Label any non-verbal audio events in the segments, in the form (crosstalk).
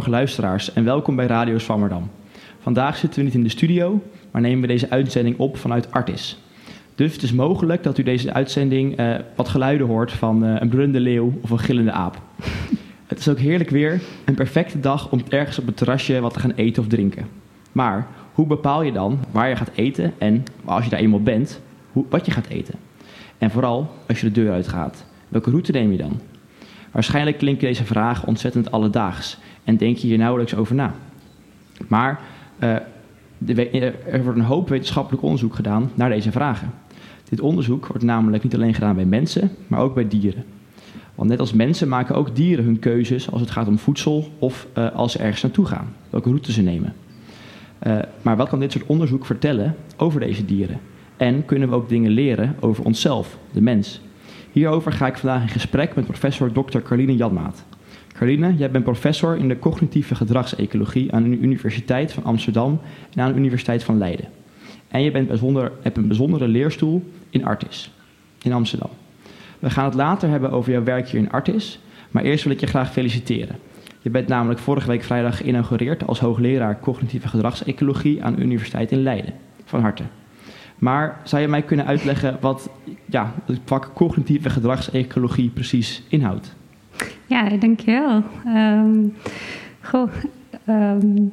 Goedemorgen luisteraars en welkom bij Radio Swammerdam. Vandaag zitten we niet in de studio, maar nemen we deze uitzending op vanuit Artis. Dus het is mogelijk dat u deze uitzending uh, wat geluiden hoort van uh, een brullende leeuw of een gillende aap. (laughs) het is ook heerlijk weer, een perfecte dag om ergens op het terrasje wat te gaan eten of drinken. Maar hoe bepaal je dan waar je gaat eten en, als je daar eenmaal bent, hoe, wat je gaat eten? En vooral als je de deur uitgaat, welke route neem je dan? Waarschijnlijk klinken deze vragen ontzettend alledaags en denk je hier nauwelijks over na. Maar uh, de, er wordt een hoop wetenschappelijk onderzoek gedaan naar deze vragen. Dit onderzoek wordt namelijk niet alleen gedaan bij mensen, maar ook bij dieren. Want net als mensen maken ook dieren hun keuzes als het gaat om voedsel of uh, als ze ergens naartoe gaan, welke route ze nemen. Maar wat kan dit soort onderzoek vertellen over deze dieren? En kunnen we ook dingen leren over onszelf, de mens? Hierover ga ik vandaag in gesprek met professor Dr. Carline Janmaat. Carline, jij bent professor in de cognitieve gedragsecologie aan de Universiteit van Amsterdam en aan de Universiteit van Leiden. En je bent bijzonder, hebt een bijzondere leerstoel in Artis, in Amsterdam. We gaan het later hebben over jouw werk hier in Artis, maar eerst wil ik je graag feliciteren. Je bent namelijk vorige week vrijdag geïnaugureerd als hoogleraar cognitieve gedragsecologie aan de Universiteit in Leiden. Van harte. Maar zou je mij kunnen uitleggen wat ja, het vak cognitieve gedragsecologie precies inhoudt? Ja, dankjewel. Um, goh, um,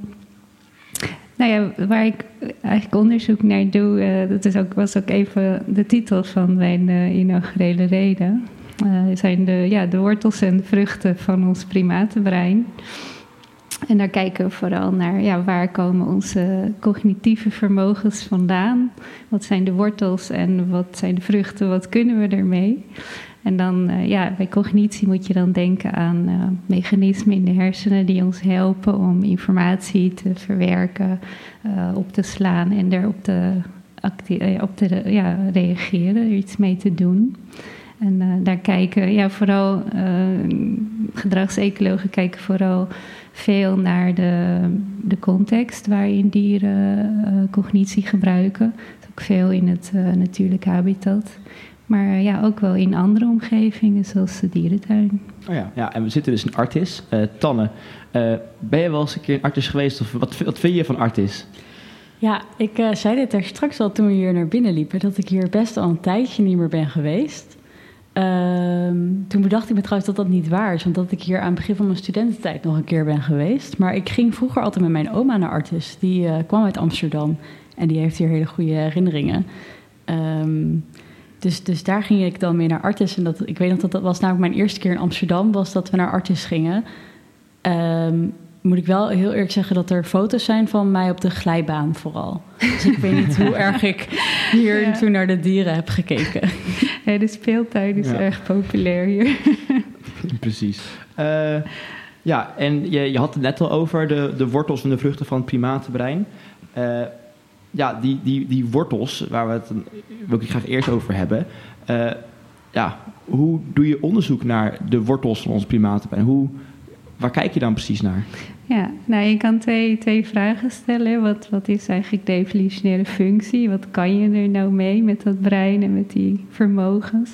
nou ja, waar ik eigenlijk onderzoek naar doe, uh, dat is ook, was ook even de titel van mijn uh, inaugurele reden. Uh, zijn de, ja, de wortels en vruchten van ons primatenbrein. En daar kijken we vooral naar ja, waar komen onze cognitieve vermogens vandaan? Wat zijn de wortels en wat zijn de vruchten? Wat kunnen we ermee? En dan, uh, ja, bij cognitie moet je dan denken aan uh, mechanismen in de hersenen die ons helpen om informatie te verwerken, uh, op te slaan en erop te, op ja, reageren, er iets mee te doen. En daar kijken, ja, vooral gedragsecologen kijken vooral veel naar de, de context waarin dieren cognitie gebruiken. Ook veel in het natuurlijke habitat. Maar ja, ook wel in andere omgevingen, zoals de dierentuin. Oh ja, ja en we zitten dus in Artis. Uh, Tanne, uh, ben je wel eens een keer in Artis geweest? Of wat, wat vind je van Artis? Ja, ik uh, zei dit er straks al toen we hier naar binnen liepen... dat ik hier best al een tijdje niet meer ben geweest. Ehm, toen bedacht ik me trouwens dat dat niet waar is... want dat ik hier aan het begin van mijn studententijd nog een keer ben geweest. Maar ik ging vroeger altijd met mijn oma naar Artis. Die kwam uit Amsterdam en die heeft hier hele goede herinneringen... Um, dus, dus daar ging ik dan mee naar Artis. En dat, ik weet nog dat dat was namelijk mijn eerste keer in Amsterdam, was dat we naar Artis gingen. Um, moet ik wel heel eerlijk zeggen dat er foto's zijn van mij op de glijbaan vooral. Dus ik weet niet hoe erg ik hier (laughs) ja. toen naar de dieren heb gekeken. (laughs) Ja, de speeltuin is ja. erg populair hier. (laughs) Precies. Uh, ja, en je, je had het net al over de, de wortels en de vruchten van het primatenbrein. Uh, ja, die, die, die wortels, waar we het wil ik graag eerst over hebben. Uh, ja, hoe doe je onderzoek naar de wortels van ons primatenbrein? Hoe, waar kijk je dan precies naar? Ja, nou je kan twee, twee vragen stellen. Wat, wat is eigenlijk de evolutionaire functie? Wat kan je er nou mee met dat brein en met die vermogens?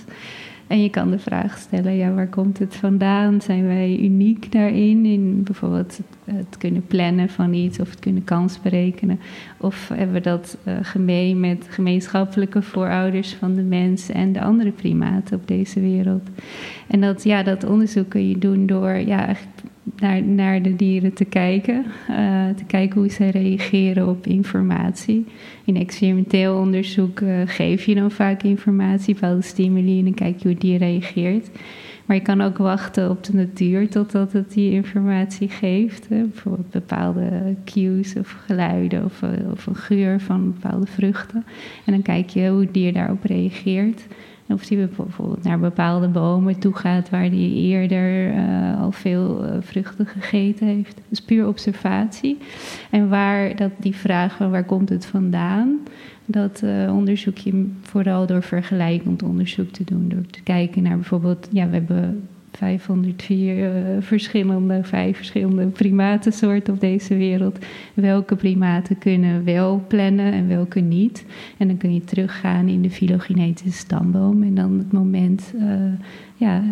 En je kan de vraag stellen, ja, waar komt het vandaan? Zijn wij uniek daarin? In bijvoorbeeld het, kunnen plannen van iets of het kunnen kans berekenen? Of hebben we dat uh, gemeen met gemeenschappelijke voorouders van de mens en de andere primaten op deze wereld? En dat, ja, dat onderzoek kun je doen door ja, eigenlijk naar, naar de dieren te kijken. Uh, te kijken hoe zij reageren op informatie. In experimenteel onderzoek uh, geef je dan vaak informatie, bepaalde stimuli en dan kijk je hoe die reageert. Maar je kan ook wachten op de natuur totdat het die informatie geeft. Bijvoorbeeld bepaalde cues of geluiden of, uh, of een geur van bepaalde vruchten. En dan kijk je hoe het dier daarop reageert. Of die bijvoorbeeld naar bepaalde bomen toe gaat waar die eerder uh, al veel uh, vruchten gegeten heeft. Dus puur observatie. En waar dat die vragen, waar komt het vandaan? Dat uh, onderzoek je vooral door vergelijkend onderzoek te doen. Door te kijken naar bijvoorbeeld, ja, we hebben 504 uh, verschillende, vijf verschillende primatensoorten op deze wereld. Welke primaten kunnen wel plannen en welke niet? En dan kun je teruggaan in de filogenetische stamboom en dan het moment, uh, ja,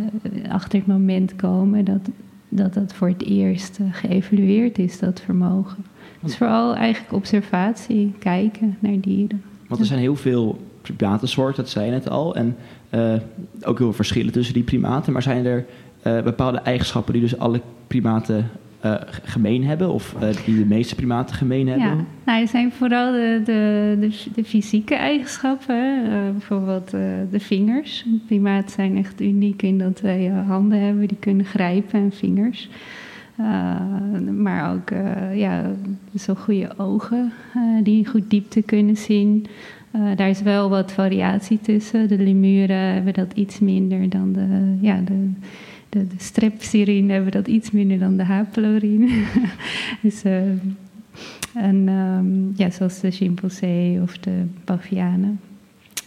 achter het moment komen dat dat dat voor het eerst uh, geëvalueerd is, dat vermogen. Dus vooral eigenlijk observatie, kijken naar dieren. Want er zijn heel veel primatensoorten, dat zei je net al. En uh, ook heel veel verschillen tussen die primaten. Maar zijn er uh, bepaalde eigenschappen die dus alle primaten uh, gemeen hebben, of die de meeste primaten gemeen hebben? Ja, nou, het zijn vooral de, de, de, de fysieke eigenschappen, bijvoorbeeld de vingers. Primaten zijn echt uniek in dat wij handen hebben die kunnen grijpen en vingers. maar ook ja, zo goede ogen die goed diepte kunnen zien. Daar is wel wat variatie tussen. De lemuren hebben dat iets minder dan de, ja, de, de, strepsirine hebben dat iets minder dan de haplorine. (laughs) dus, uh, en um, ja, zoals de chimpansee of de bavianen.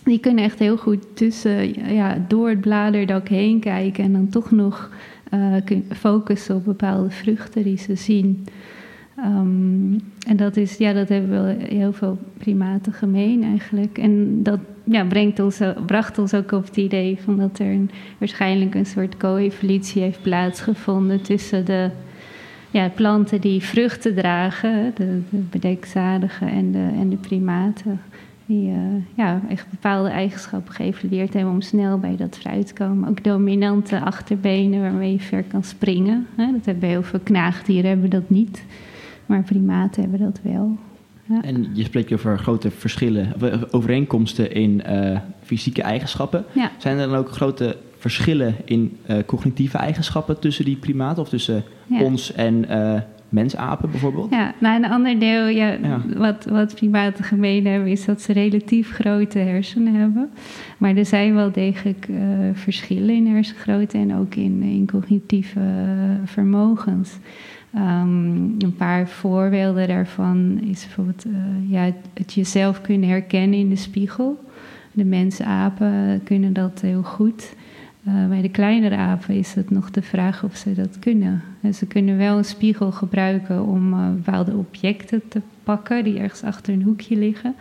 Die kunnen echt heel goed tussen, ja, door het bladerdak heen kijken en dan toch nog uh, focussen op bepaalde vruchten die ze zien. Um, en dat, is, ja, dat hebben wel heel veel primaten gemeen eigenlijk. En dat ja, brengt ons, bracht ons ook op het idee van dat er waarschijnlijk een soort co-evolutie heeft plaatsgevonden tussen de ja, planten die vruchten dragen, de, de bedekzadigen en de, en de primaten. Die uh, ja, echt bepaalde eigenschappen geëvalueerd hebben om snel bij dat fruit te komen. Ook dominante achterbenen waarmee je ver kan springen. Hè? Dat hebben heel veel knaagdieren hebben dat niet. Maar primaten hebben dat wel. Ja. En je spreekt over grote verschillen, overeenkomsten in uh, fysieke eigenschappen. Ja. Zijn er dan ook grote verschillen in uh, cognitieve eigenschappen tussen die primaten of tussen ja. ons en uh, mensapen bijvoorbeeld? Ja, nou een ander deel ja, Wat, wat primaten gemeen hebben is dat ze relatief grote hersenen hebben. Maar er zijn wel degelijk verschillen in hersengrootte en ook in, in cognitieve vermogens. Um, een paar voorbeelden daarvan is bijvoorbeeld uh, ja, het jezelf kunnen herkennen in de spiegel. De mensapen kunnen dat heel goed. Uh, bij de kleinere apen is het nog de vraag of ze dat kunnen. En ze kunnen wel een spiegel gebruiken om uh, bepaalde objecten te pakken die ergens achter een hoekje liggen.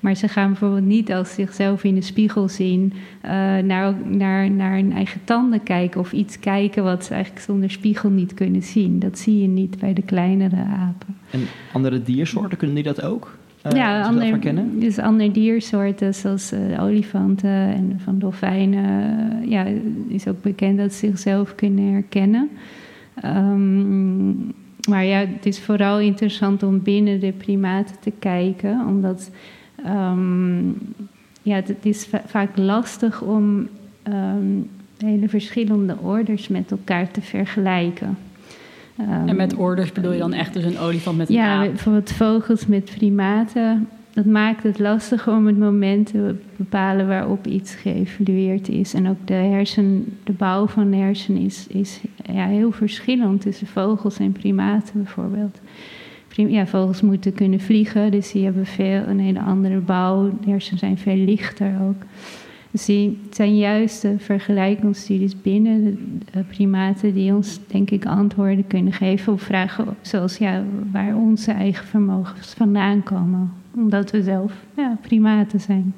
Maar ze gaan bijvoorbeeld niet als zichzelf in de spiegel zien uh, naar, naar, naar hun eigen tanden kijken of iets kijken wat ze eigenlijk zonder spiegel niet kunnen zien. Dat zie je niet bij de kleinere apen. En andere diersoorten kunnen die dat ook? Uh, ja, ander, dus andere diersoorten zoals uh, olifanten en van dolfijnen. ja, is ook bekend dat ze zichzelf kunnen herkennen. Um, maar ja, het is vooral interessant om binnen de primaten te kijken, omdat um, ja, het, is vaak lastig om um, hele verschillende orders met elkaar te vergelijken. Um, en met orders bedoel je dan echt dus een olifant met een ja, aap? bijvoorbeeld vogels met primaten dat maakt het lastig om het moment te bepalen waarop iets geëvalueerd is. En ook de hersen, de bouw van de hersen is, is ja, heel verschillend tussen vogels en primaten bijvoorbeeld. Ja, vogels moeten kunnen vliegen, dus die hebben veel, een hele andere bouw. De hersenen zijn veel lichter ook. Dus die zijn juist de vergelijkingsstudies binnen de primaten die ons, denk ik, antwoorden kunnen geven op vragen zoals ja, waar onze eigen vermogens vandaan komen omdat we zelf ja, primaten zijn.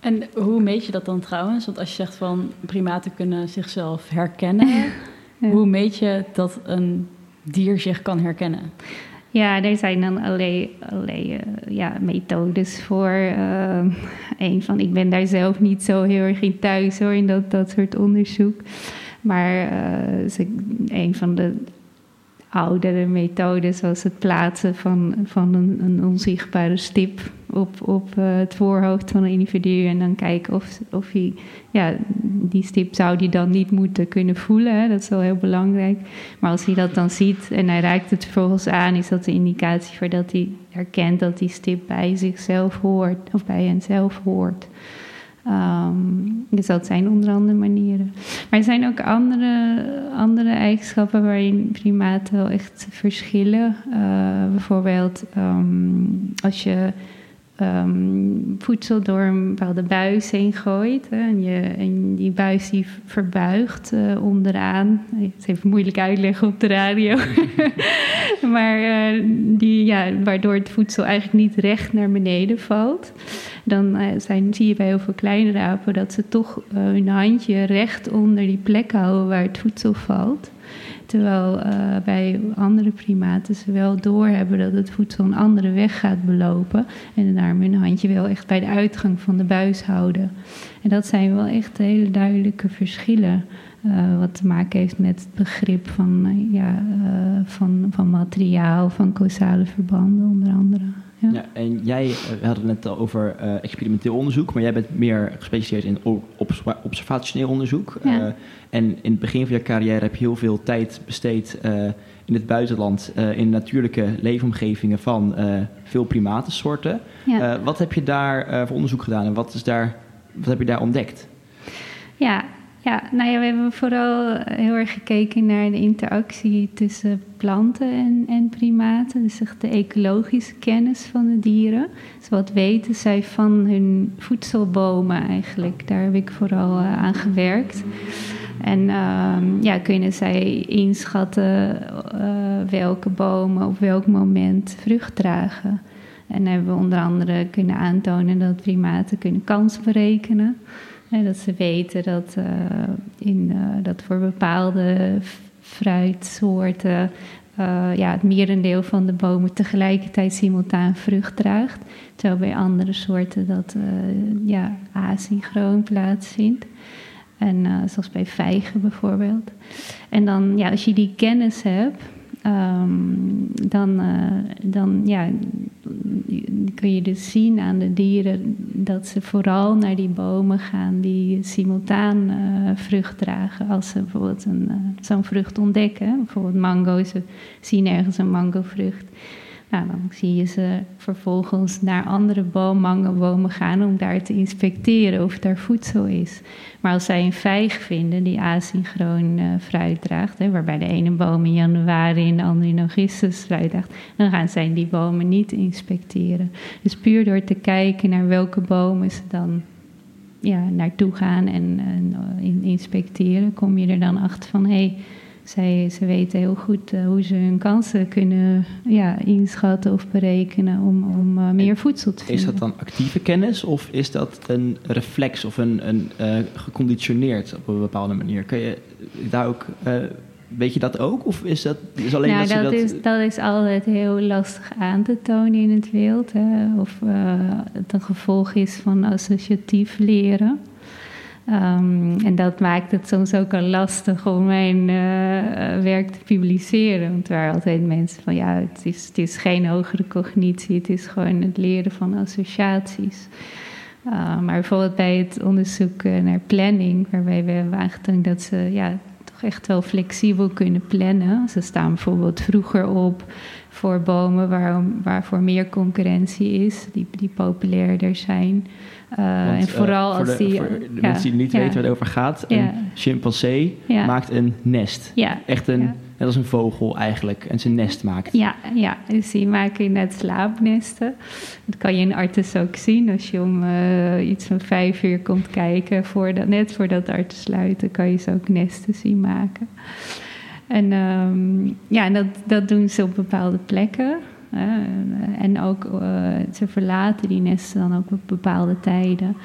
En hoe meet je dat dan trouwens? Want als je zegt van primaten kunnen zichzelf herkennen, (laughs) hoe meet je dat een dier zich kan herkennen? Ja, er zijn dan allerlei, uh, ja, methodes voor. Uh, een van, ik ben daar zelf niet zo heel erg in thuis hoor, in dat, dat soort onderzoek. Maar uh, een van de oudere methoden, zoals het plaatsen van, van een onzichtbare stip op, op uh, het voorhoofd van een individu. En dan kijken of, of hij, ja, die stip zou die dan niet moeten kunnen voelen. Dat is wel heel belangrijk. Maar als hij dat dan ziet en hij raakt het vervolgens aan, is dat de indicatie voor dat hij herkent dat die stip bij zichzelf hoort of bij henzelf hoort. Um, dus dat zijn onder andere manieren. Maar er zijn ook andere, andere eigenschappen waarin primaten wel echt verschillen. Uh, bijvoorbeeld um, als je um, voedsel door een bepaalde buis heen gooit. Hè, en, je, en die buis die verbuigt uh, onderaan. Het is even moeilijk uitleggen op de radio. (laughs) maar uh, die, ja, waardoor het voedsel eigenlijk niet recht naar beneden valt. Dan uh, zijn, zie je bij heel veel kleinere apen dat ze toch hun handje recht onder die plek houden waar het voedsel valt. Terwijl uh, bij andere primaten ze wel doorhebben dat het voedsel een andere weg gaat belopen. En daarom hun handje wel echt bij de uitgang van de buis houden. En dat zijn wel echt hele duidelijke verschillen. Uh, wat te maken heeft met het begrip van, uh, ja, van, van materiaal, van causale verbanden onder andere. Ja. ja. en jij, we hadden het net al over uh, experimenteel onderzoek, maar jij bent meer gespecialiseerd in observationeel onderzoek. Ja. Uh, en in het begin van je carrière heb je heel veel tijd besteed uh, in het buitenland, in natuurlijke leefomgevingen van veel primatensoorten. Ja. wat heb je daar voor onderzoek gedaan en wat, is daar, wat heb je daar ontdekt? Ja, ja, nou ja, we hebben vooral heel erg gekeken naar de interactie tussen planten en, en primaten. Dus echt de ecologische kennis van de dieren. Dus wat weten zij van hun voedselbomen eigenlijk? Daar heb ik vooral uh, aan gewerkt. En uh, ja, kunnen zij inschatten uh, welke bomen op welk moment vrucht dragen. En hebben we onder andere kunnen aantonen dat primaten kunnen kans berekenen. Dat ze weten dat, uh, in, uh, dat voor bepaalde fruitsoorten uh, ja, het merendeel van de bomen tegelijkertijd simultaan vrucht draagt. Terwijl bij andere soorten dat ja, asynchroon plaatsvindt. En zoals bij vijgen bijvoorbeeld. En dan, ja, als je die kennis hebt, Um, dan, uh, dan ja, kun je dus zien aan de dieren dat ze vooral naar die bomen gaan die simultaan uh, vrucht dragen. Als ze bijvoorbeeld uh, zo'n vrucht ontdekken, bijvoorbeeld mango, ze zien ergens een mangovrucht. Dan zie je ze vervolgens naar andere bomen gaan om daar te inspecteren of daar voedsel is. Maar als zij een vijg vinden die asynchroon uh, fruit draagt, hè, waarbij de ene boom in januari en de andere in augustus fruit draagt, dan gaan zij die bomen niet inspecteren. Dus puur door te kijken naar welke bomen ze dan ja, naartoe gaan en, uh, inspecteren, kom je er dan achter van hé. Hey, zij, ze weten heel goed uh, hoe ze hun kansen kunnen ja, inschatten of berekenen om, om uh, meer voedsel te vinden. Is dat dan actieve kennis of is dat een reflex of een, een uh, geconditioneerd op een bepaalde manier? Kun je daar ook, weet je dat ook? Of is dat is alleen nou, dat, dat, dat... Is, dat is altijd heel lastig aan te tonen in het wild. Hè? Of het een gevolg is van associatief leren. Um, en dat maakt het soms ook al lastig om mijn uh, werk te publiceren. Want er waren altijd mensen van ja, het is, het is geen hogere cognitie, het is gewoon het leren van associaties. Uh, maar bijvoorbeeld bij het onderzoek naar planning, waarbij we hebben aangetoond dat ze ja, toch echt wel flexibel kunnen plannen. Ze staan bijvoorbeeld vroeger op voor bomen waar, waarvoor meer concurrentie is, die, die populairder zijn. Uh, Want, en vooral uh, als de, die. Voor de ja, mensen die niet ja. weten waar het over gaat, een chimpansee maakt een nest. Echt een. Net als een vogel eigenlijk, en zijn nest maakt. Ja, ja, dus die maken net slaapnesten. Dat kan je in Artes ook zien. Als je om eh, iets van vijf uur komt kijken, voordat, net voordat Artes sluiten, kan je ze ook nesten zien maken. En ehm, ja, dat, dat doen ze op bepaalde plekken. en ook, eh, ze verlaten die nesten dan ook op bepaalde tijden.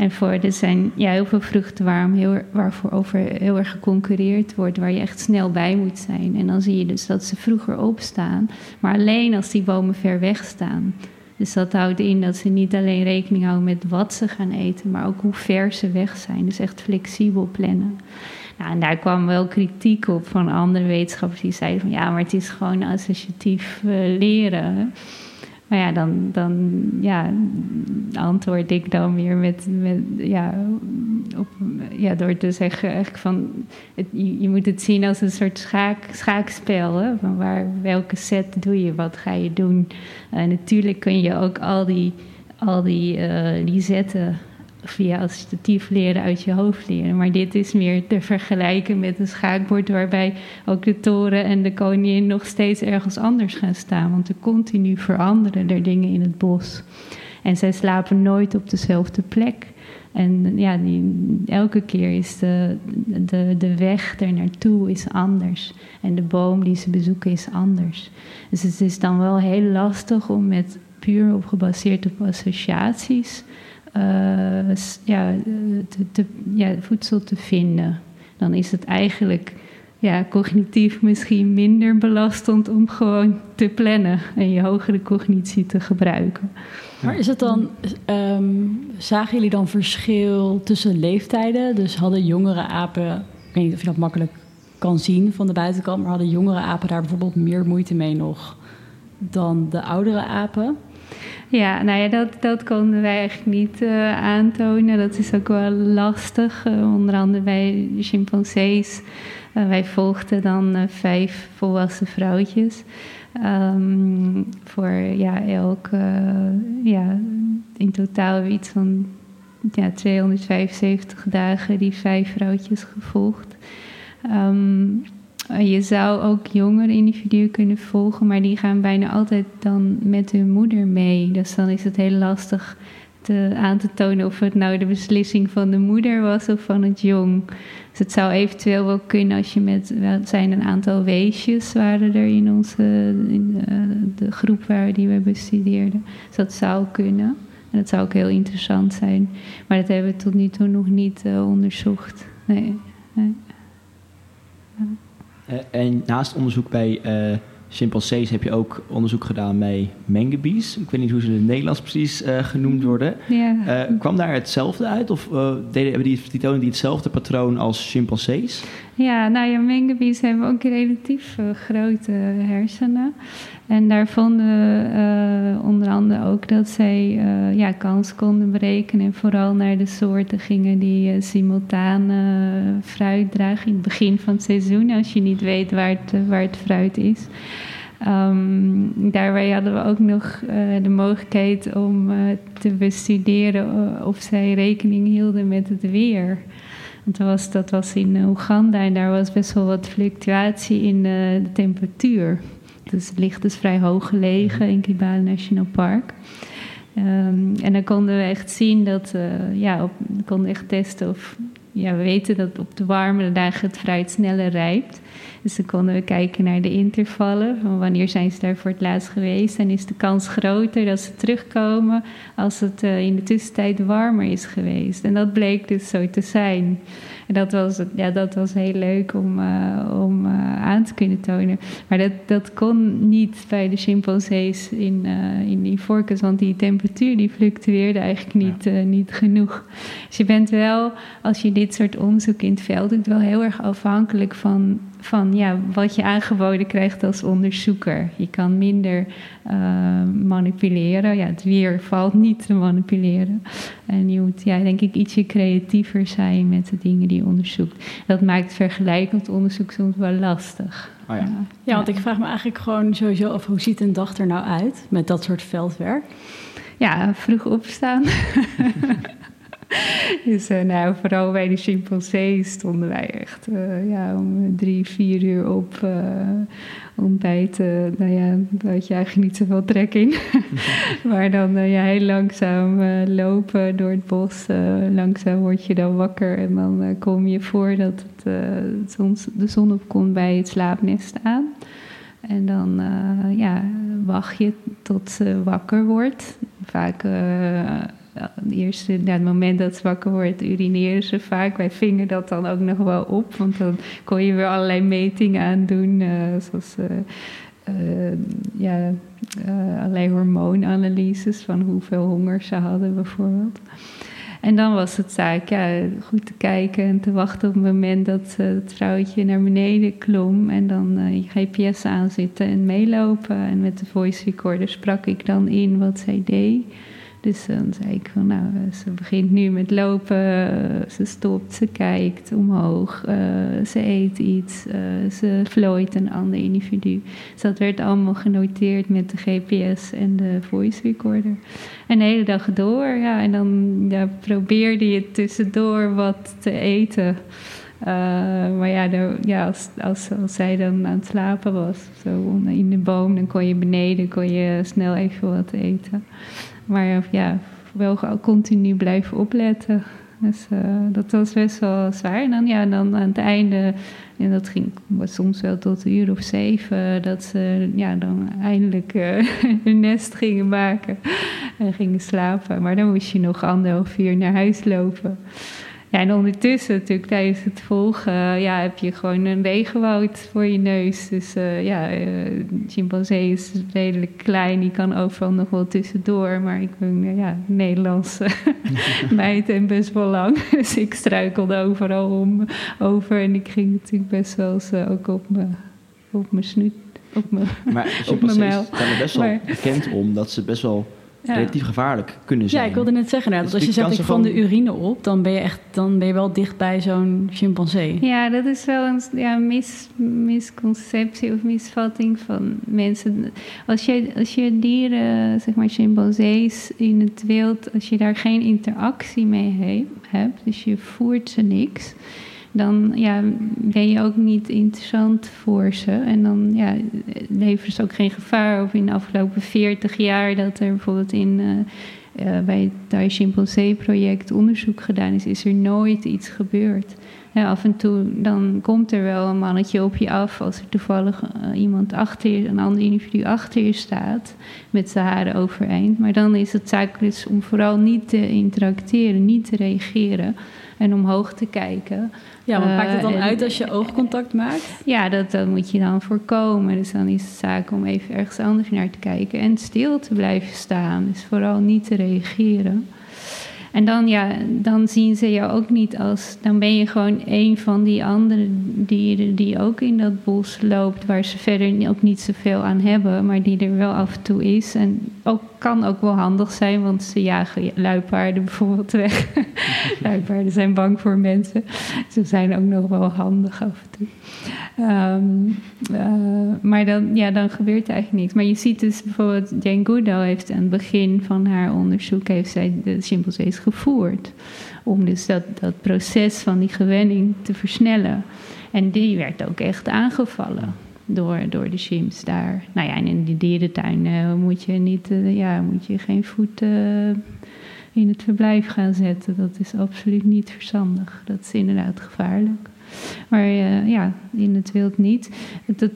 En voor, er zijn ja, heel veel vruchten waarom heel, waarvoor over heel erg geconcurreerd wordt, waar je echt snel bij moet zijn. En dan zie je dus dat ze vroeger opstaan, maar alleen als die bomen ver weg staan. Dus dat houdt in dat ze niet alleen rekening houden met wat ze gaan eten, maar ook hoe ver ze weg zijn. Dus echt flexibel plannen. Nou, en daar kwam wel kritiek op van andere wetenschappers die zeiden van ja, maar het is gewoon associatief uh, leren. Maar ja, dan, dan ja, antwoord ik dan weer met, met ja, op, ja, door te zeggen eigenlijk van je, moet het zien als een soort schaak, schaakspel. Hè? Van waar, welke set doe je, wat ga je doen? Uh, natuurlijk kun je ook al die, al die, die zetten via associatief leren uit je hoofd leren. Maar dit is meer te vergelijken met een schaakbord waarbij ook de toren en de koningin nog steeds ergens anders gaan staan. Want er continu veranderen er dingen in het bos. En zij slapen nooit op dezelfde plek. En ja, die, elke keer is de, de, de weg er naartoe is anders. En de boom die ze bezoeken is anders. Dus het is dan wel heel lastig om met puur op gebaseerd op associaties ja, te, te, ja, voedsel te vinden. Dan is het eigenlijk ja, cognitief misschien minder belastend om gewoon te plannen en je hogere cognitie te gebruiken. Maar is het dan, ehm, zagen jullie dan verschil tussen leeftijden? Dus hadden jongere apen, ik weet niet of je dat makkelijk kan zien van de buitenkant, maar hadden jongere apen daar bijvoorbeeld meer moeite mee nog dan de oudere apen? Ja, nou ja, dat, dat konden wij eigenlijk niet uh, aantonen. Dat is ook wel lastig. Uh, onder andere bij chimpansees. Uh, wij volgden dan vijf volwassen vrouwtjes. Um, voor ja, elk, ja, in totaal iets van ja, 275 dagen die vijf vrouwtjes gevolgd. Um, je zou ook jongere individuen kunnen volgen, maar die gaan bijna altijd dan met hun moeder mee. Dus dan is het heel lastig te, aan te tonen of het nou de beslissing van de moeder was of van het jong. Dus het zou eventueel wel kunnen als je met, het zijn een aantal weesjes waren er in onze in de, eh, de groep waar die we bestudeerden. Dus dat zou kunnen. En dat zou ook heel interessant zijn. Maar dat hebben we tot nu toe nog niet uh, onderzocht. Nee. Uh, en naast onderzoek bij uh, chimpansees heb je ook onderzoek gedaan bij mangabees. Ik weet niet hoe ze in het Nederlands precies uh, genoemd worden. Ja. kwam daar hetzelfde uit? Of deden, hebben die, die tonen die hetzelfde patroon als chimpansees? Ja, nou ja, hebben ook relatief grote hersenen. En daar vonden uh, onder andere ook dat zij uh, ja, kans konden berekenen. En vooral naar de soorten gingen die simultaan fruit dragen in het begin van het seizoen. Als je niet weet waar het, waar het fruit is. Um, daarbij hadden we ook nog de mogelijkheid om te bestuderen of zij rekening hielden met het weer. Want dat was, dat was in Oeganda en daar was best wel wat fluctuatie in de temperatuur. Dus het ligt dus vrij hoog gelegen in Kibale National Park. Um, en dan konden we echt zien dat, uh, ja, op, we konden echt testen of, ja, we weten dat op de warme dagen het fruit sneller rijpt. Dus dan konden we kijken naar de intervallen, van wanneer zijn ze daar voor het laatst geweest. En is de kans groter dat ze terugkomen als het uh, in de tussentijd warmer is geweest. En dat bleek dus zo te zijn. En dat was, ja, dat was heel leuk om, uh, om uh, aan te kunnen tonen. Maar dat, dat kon niet bij de chimpansees in, uh, in forkers, want die temperatuur die fluctueerde eigenlijk niet, ja. niet genoeg. Dus je bent wel, als je dit soort onderzoek in het veld doet, wel heel erg afhankelijk van van ja, wat je aangeboden krijgt als onderzoeker. Je kan minder uh, manipuleren. Ja, het weer valt niet te manipuleren. En je moet, ja, denk ik, ietsje creatiever zijn met de dingen die je onderzoekt. Dat maakt vergelijkend onderzoek soms wel lastig. Oh ja. ja, want ik vraag me eigenlijk gewoon sowieso af hoe ziet een dag er nou uit met dat soort veldwerk? Ja, vroeg opstaan. (laughs) (laughs) dus uh, nou, vooral bij de chimpansees stonden wij echt uh, ja, om drie, vier uur op uh, ontbijten. Nou ja, daar had je eigenlijk niet zoveel trek in. (laughs) maar dan ja, heel langzaam lopen door het bos. langzaam word je dan wakker en dan kom je voor dat het zon, de zon opkomt bij het slaapnest aan. En dan ja, wacht je tot ze wakker wordt. Vaak het eerste, na het moment dat ze wakker wordt, urineren ze vaak. Wij vingen dat dan ook nog wel op, want dan kon je weer allerlei metingen aan doen, uh, zoals uh, uh, ja, allerlei hormoonanalyses van hoeveel honger ze hadden bijvoorbeeld. En dan was het zaak ja, goed te kijken en te wachten op het moment dat het vrouwtje naar beneden klom. En dan je GPS aanzetten en meelopen. En met de voice recorder sprak ik dan in wat zij deed. Dus dan zei ik van, nou, ze begint nu met lopen, ze stopt, ze kijkt omhoog, uh, ze eet iets, ze vlooit een ander individu. Dus dat werd allemaal genoteerd met de GPS en de voice recorder. En de hele dag door, ja, en dan ja, probeerde je tussendoor wat te eten. Uh, maar ja, de, ja als, als, zij dan aan het slapen was, zo in de boom, dan kon je beneden kon je snel even wat eten. Maar ja, wel continu blijven opletten. Dus uh, dat was best wel zwaar. En dan, ja, dan aan het einde, en dat ging soms wel tot een uur of zeven, dat ze ja, dan eindelijk uh, (laughs) hun nest gingen maken en gingen slapen. Maar dan moest je nog anderhalf uur naar huis lopen. Ja, en ondertussen natuurlijk tijdens het volgen ja, heb je gewoon een regenwoud voor je neus. Dus uh, ja, uh, chimpansee is redelijk klein, die kan overal nog wel tussendoor. Maar ik ben uh, ja, Nederlandse (laughs) meid en best wel lang. (laughs) Dus ik struikelde overal om, over en ik ging natuurlijk best wel eens ook op mijn op snoet, op mijn, maar (laughs) mijl. staan er best wel maar, bekend om dat ze best wel ja. relatief gevaarlijk kunnen zijn. Ja, ik wilde net zeggen, nou, dat dus als je zegt ik van de urine op, dan ben je echt dan ben je wel dicht bij zo'n chimpansee. Ja, dat is wel een ja, mis, misconceptie of misvatting van mensen. Als je, als je dieren, zeg maar chimpansees in het wild, als je daar geen interactie mee hebt, dus je voert ze niks dan ja, ben je ook niet interessant voor ze. En dan ja, leveren ze ook geen gevaar. Of in de afgelopen 40 jaar dat er bijvoorbeeld in, uh, uh, bij het Thai Chimpansee project onderzoek gedaan is, is er nooit iets gebeurd. Af en toe dan komt er wel een mannetje op je af als er toevallig uh, iemand achter je, een ander individu achter je staat met zijn haren overeind. Maar dan is het zaak dus om vooral niet te interacteren, niet te reageren en omhoog te kijken. Ja, maar maakt het dan eh, uit als je oogcontact maakt? Ja, dat, dat moet je dan voorkomen. Dus dan is het zaak om even ergens anders naar te kijken en stil te blijven staan. Dus vooral niet te reageren. En dan, ja, dan zien ze je ook niet als. Dan ben je gewoon een van die andere dieren die ook in dat bos loopt, waar ze verder ook niet zoveel aan hebben, maar die er wel af en toe is. En ook, kan ook wel handig zijn, want ze jagen luipaarden bijvoorbeeld weg. (laughs) luipaarden zijn bang voor mensen. Ze zijn ook nog wel handig af en toe. Um, uh, maar dan, ja, dan gebeurt er eigenlijk niks. Maar je ziet dus bijvoorbeeld, Jane Goodall heeft aan het begin van haar onderzoek heeft zij de chimpansees gevoerd. Om dus dat, dat proces van die gewenning te versnellen. En die werd ook echt aangevallen door, door de chimps daar. Nou ja, en in die dierentuin uh, moet je niet, uh, ja, moet je geen voet uh, in het verblijf gaan zetten. Dat is absoluut niet verstandig. Dat is inderdaad gevaarlijk. Maar ja, in het wild niet. Dat,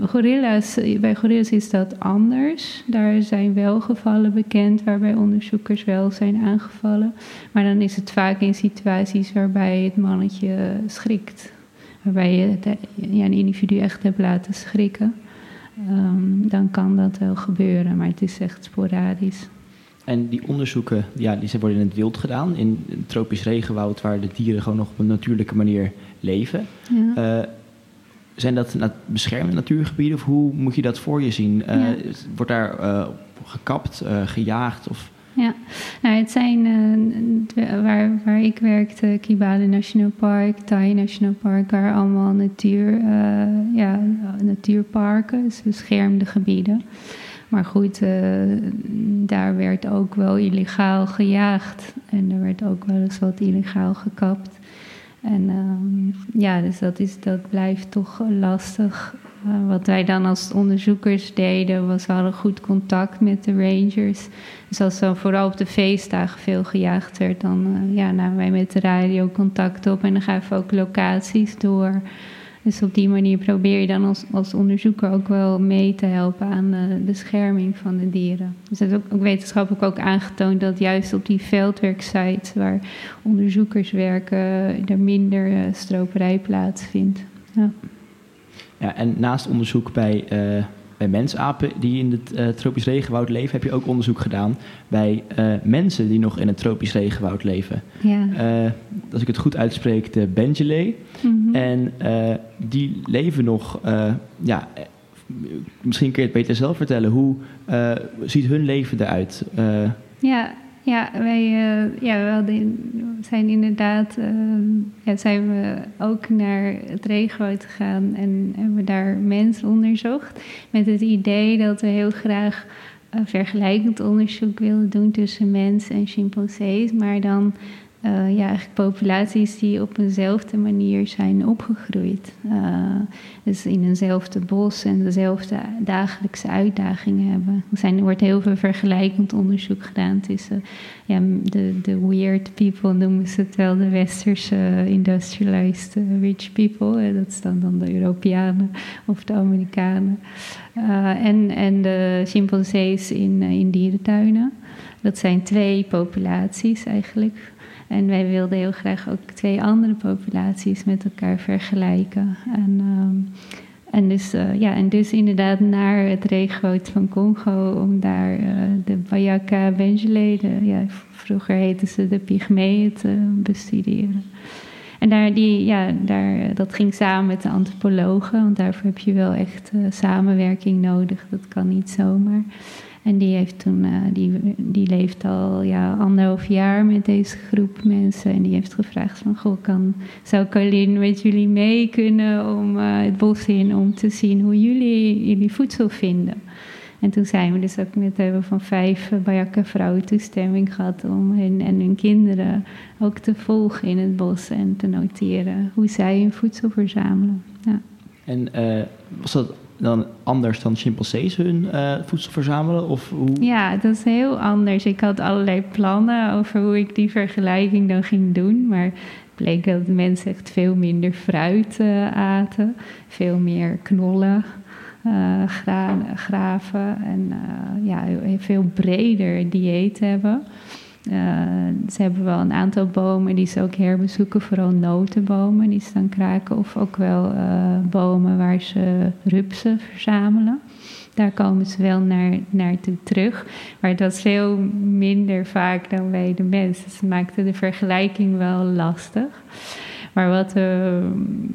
gorilla's, bij gorilla's is dat anders. Daar zijn wel gevallen bekend waarbij onderzoekers wel zijn aangevallen. Maar dan is het vaak in situaties waarbij het mannetje schrikt. Waarbij je het, ja, een individu echt hebt laten schrikken. Um, dan kan dat wel gebeuren, maar het is echt sporadisch. En die onderzoeken, ja, die worden in het wild gedaan, in een tropisch regenwoud, waar de dieren gewoon nog op een natuurlijke manier leven. Ja. Uh, zijn dat beschermde natuurgebieden of hoe moet je dat voor je zien? Uh, Wordt daar uh, gekapt, gejaagd? Of? Ja, nou, het zijn waar, waar ik werkte, Kibale National Park, Thai National Park, waar allemaal natuur, ja, natuurparken, dus beschermde gebieden. Maar goed, uh, daar werd ook wel illegaal gejaagd. En er werd ook wel eens wat illegaal gekapt. En uh, ja, dus dat, is, dat blijft toch lastig. Uh, wat wij dan als onderzoekers deden, was we hadden goed contact met de rangers. Dus als er vooral op de feestdagen veel gejaagd werd, dan uh, ja, namen wij met de radio contact op en dan gaven we ook locaties door. Dus op die manier probeer je dan als, als onderzoeker ook wel mee te helpen aan de bescherming van de dieren. Dus dat is ook, ook wetenschappelijk ook aangetoond dat juist op die veldwerksites waar onderzoekers werken, er minder uh, stroperij plaatsvindt. Ja. ja, en naast onderzoek bij uh, bij mensapen die in het uh, tropisch regenwoud leven, heb je ook onderzoek gedaan bij uh, mensen die nog in het tropisch regenwoud leven. Ja. Uh, als ik het goed uitspreek, de Benjele. Mm -hmm. En die leven nog, ja, misschien kun je het beter zelf vertellen. Hoe ziet hun leven eruit? ja, ja, wij uh, ja, we zijn inderdaad ja, zijn we ook naar het regenwoud gegaan en hebben daar mensen onderzocht. Met het idee dat we heel graag vergelijkend onderzoek wilden doen tussen mensen en chimpansees, maar dan ja, eigenlijk populaties die op eenzelfde manier zijn opgegroeid. Uh, dus in eenzelfde bos en dezelfde dagelijkse uitdagingen hebben. Er, zijn, wordt heel veel vergelijkend onderzoek gedaan tussen ja, de, de weird people, noemen ze het wel, de westerse industrialized rich people. dat zijn dan de Europeanen of de Amerikanen. En, en de chimpansees in, in dierentuinen. Dat zijn twee populaties eigenlijk. En wij wilden heel graag ook twee andere populaties met elkaar vergelijken. En, ehm, en, dus, uh, ja, en dus inderdaad naar het regenwoud van Congo om daar uh, de Bayaka Benjele, ja, vroeger heten ze de Pygmeeën, te bestuderen. En daar, die, ja, daar, dat ging samen met de antropologen, want daarvoor heb je wel echt samenwerking nodig. Dat kan niet zomaar. En die, heeft toen, uh, die, die leeft al ja, anderhalf jaar met deze groep mensen. En die heeft gevraagd van, goh, kan, zou Colin met jullie mee kunnen om uh, het bos in... om te zien hoe jullie jullie voedsel vinden. En toen zijn we dus ook met hebben van vijf Bajakke vrouwen toestemming gehad... om hen en hun kinderen ook te volgen in het bos en te noteren... hoe zij hun voedsel verzamelen. Ja. En was dat dan anders dan chimpansees hun uh, voedsel verzamelen? Of hoe? Ja, dat is heel anders. Ik had allerlei plannen over hoe ik die vergelijking dan ging doen. Maar het bleek dat mensen echt veel minder fruit uh, aten. Veel meer knollen, uh, gra graven. En ja, veel breder dieet hebben. Uh, ze hebben wel een aantal bomen die ze ook herbezoeken, vooral notenbomen die ze dan kraken, of ook wel uh, bomen waar ze rupsen verzamelen. Daar komen ze wel naar, naartoe terug. Maar dat is veel minder vaak dan bij de mensen. Ze maakten de vergelijking wel lastig. Maar wat, uh,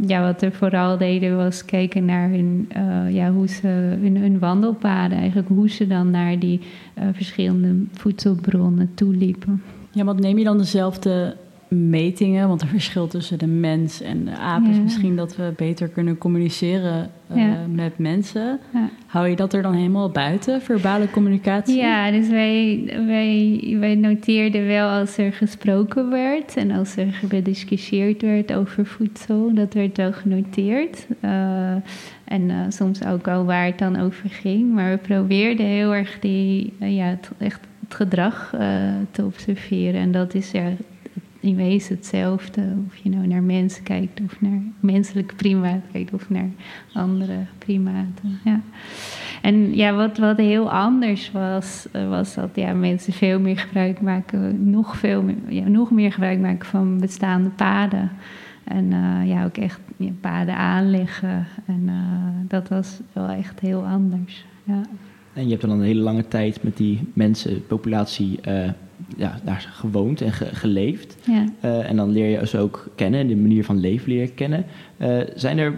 ja, wat we vooral deden was kijken naar hun, uh, ja, hoe ze, hun, wandelpaden, eigenlijk hoe ze dan naar die uh, verschillende voedselbronnen toeliepen. Ja, wat neem je dan dezelfde metingen? Want er verschil tussen de mens en de aap is Ja. misschien dat we beter kunnen communiceren eh, Ja. met mensen. Ja. Hou je dat er dan helemaal buiten, verbale communicatie? Ja, dus wij, wij, wij noteerden wel als er gesproken werd en als er gediscussieerd werd over voedsel, dat werd wel genoteerd. Eh, en eh, soms ook al waar het dan over ging. Maar we probeerden heel erg die, ja, het, echt het gedrag te observeren. En dat is ja, in wezen hetzelfde. Of je nou naar mensen kijkt of naar menselijke primaten kijkt of naar andere primaten. Ja. En ja, wat, wat heel anders was, eh, was dat ja, mensen veel meer gebruik maken, nog, veel meer, ja, nog meer gebruik maken van bestaande paden. En eh, ja, ook echt paden aanleggen. En eh, dat was wel echt heel anders. Ja. En je hebt dan een hele lange tijd met die mensenpopulatie uh, ja, daar gewoond en ge geleefd. Ja. Uh, en dan leer je ze ook kennen, de manier van leven leren kennen. Uh, zijn er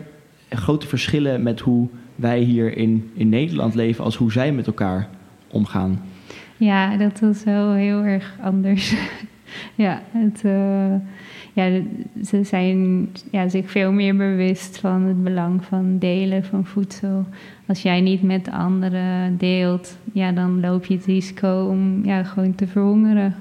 grote verschillen met hoe wij hier in, in Nederland leven als hoe zij met elkaar omgaan? Ja, dat was wel heel erg anders. (laughs) ja, het, uh, ja, ze zijn ja, zich veel meer bewust van het belang van delen van voedsel. Als jij niet met anderen deelt, ja, dan loop je het risico om ja, gewoon te verhongeren.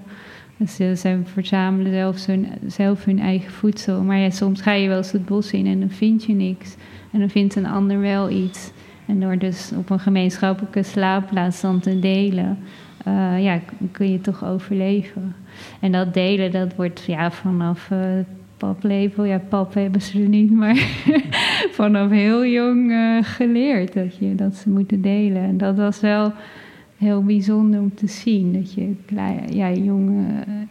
Dus ze, verzamelen zelf hun, zelf hun eigen voedsel. Maar ja, soms ga je wel eens het bos in en dan vind je niks. En dan vindt een ander wel iets. En door dus op een gemeenschappelijke slaapplaats dan te delen, uh, ja, kun je toch overleven. En dat delen, dat wordt ja, vanaf uh, paplepel, ja, pap hebben ze er niet, maar (laughs) vanaf heel jong uh, geleerd dat, je, dat ze moeten delen. En dat was wel heel bijzonder om te zien. Dat je ja, jonge,